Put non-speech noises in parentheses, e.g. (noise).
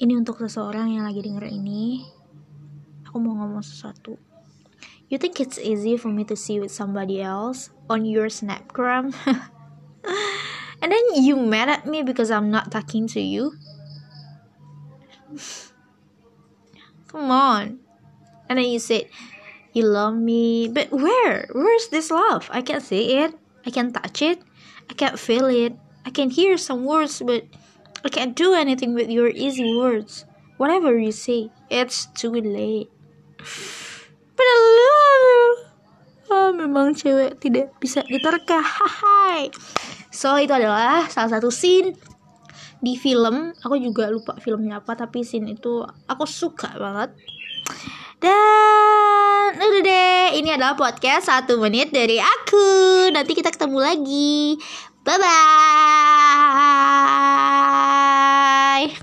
Ini untuk seseorang yang lagi denger ini. Aku mau ngomong sesuatu. You think it's easy for me to see with somebody else on your Snapgram? (laughs) And then you mad at me because I'm not talking to you? (laughs) Come on. And then you said, You love me. But where? Where's this love? I can't see it. I can't touch it. I can't feel it. I can hear some words, but I can't do anything with your easy words. Whatever you say, it's too late. But I love you. Oh, memang cewek tidak bisa diterka. Hai. So, itu adalah salah satu scene di film. Aku juga lupa filmnya apa, tapi scene itu aku suka banget. Dan udah deh, ini adalah podcast satu menit dari aku. Nanti kita ketemu lagi. Bye bye.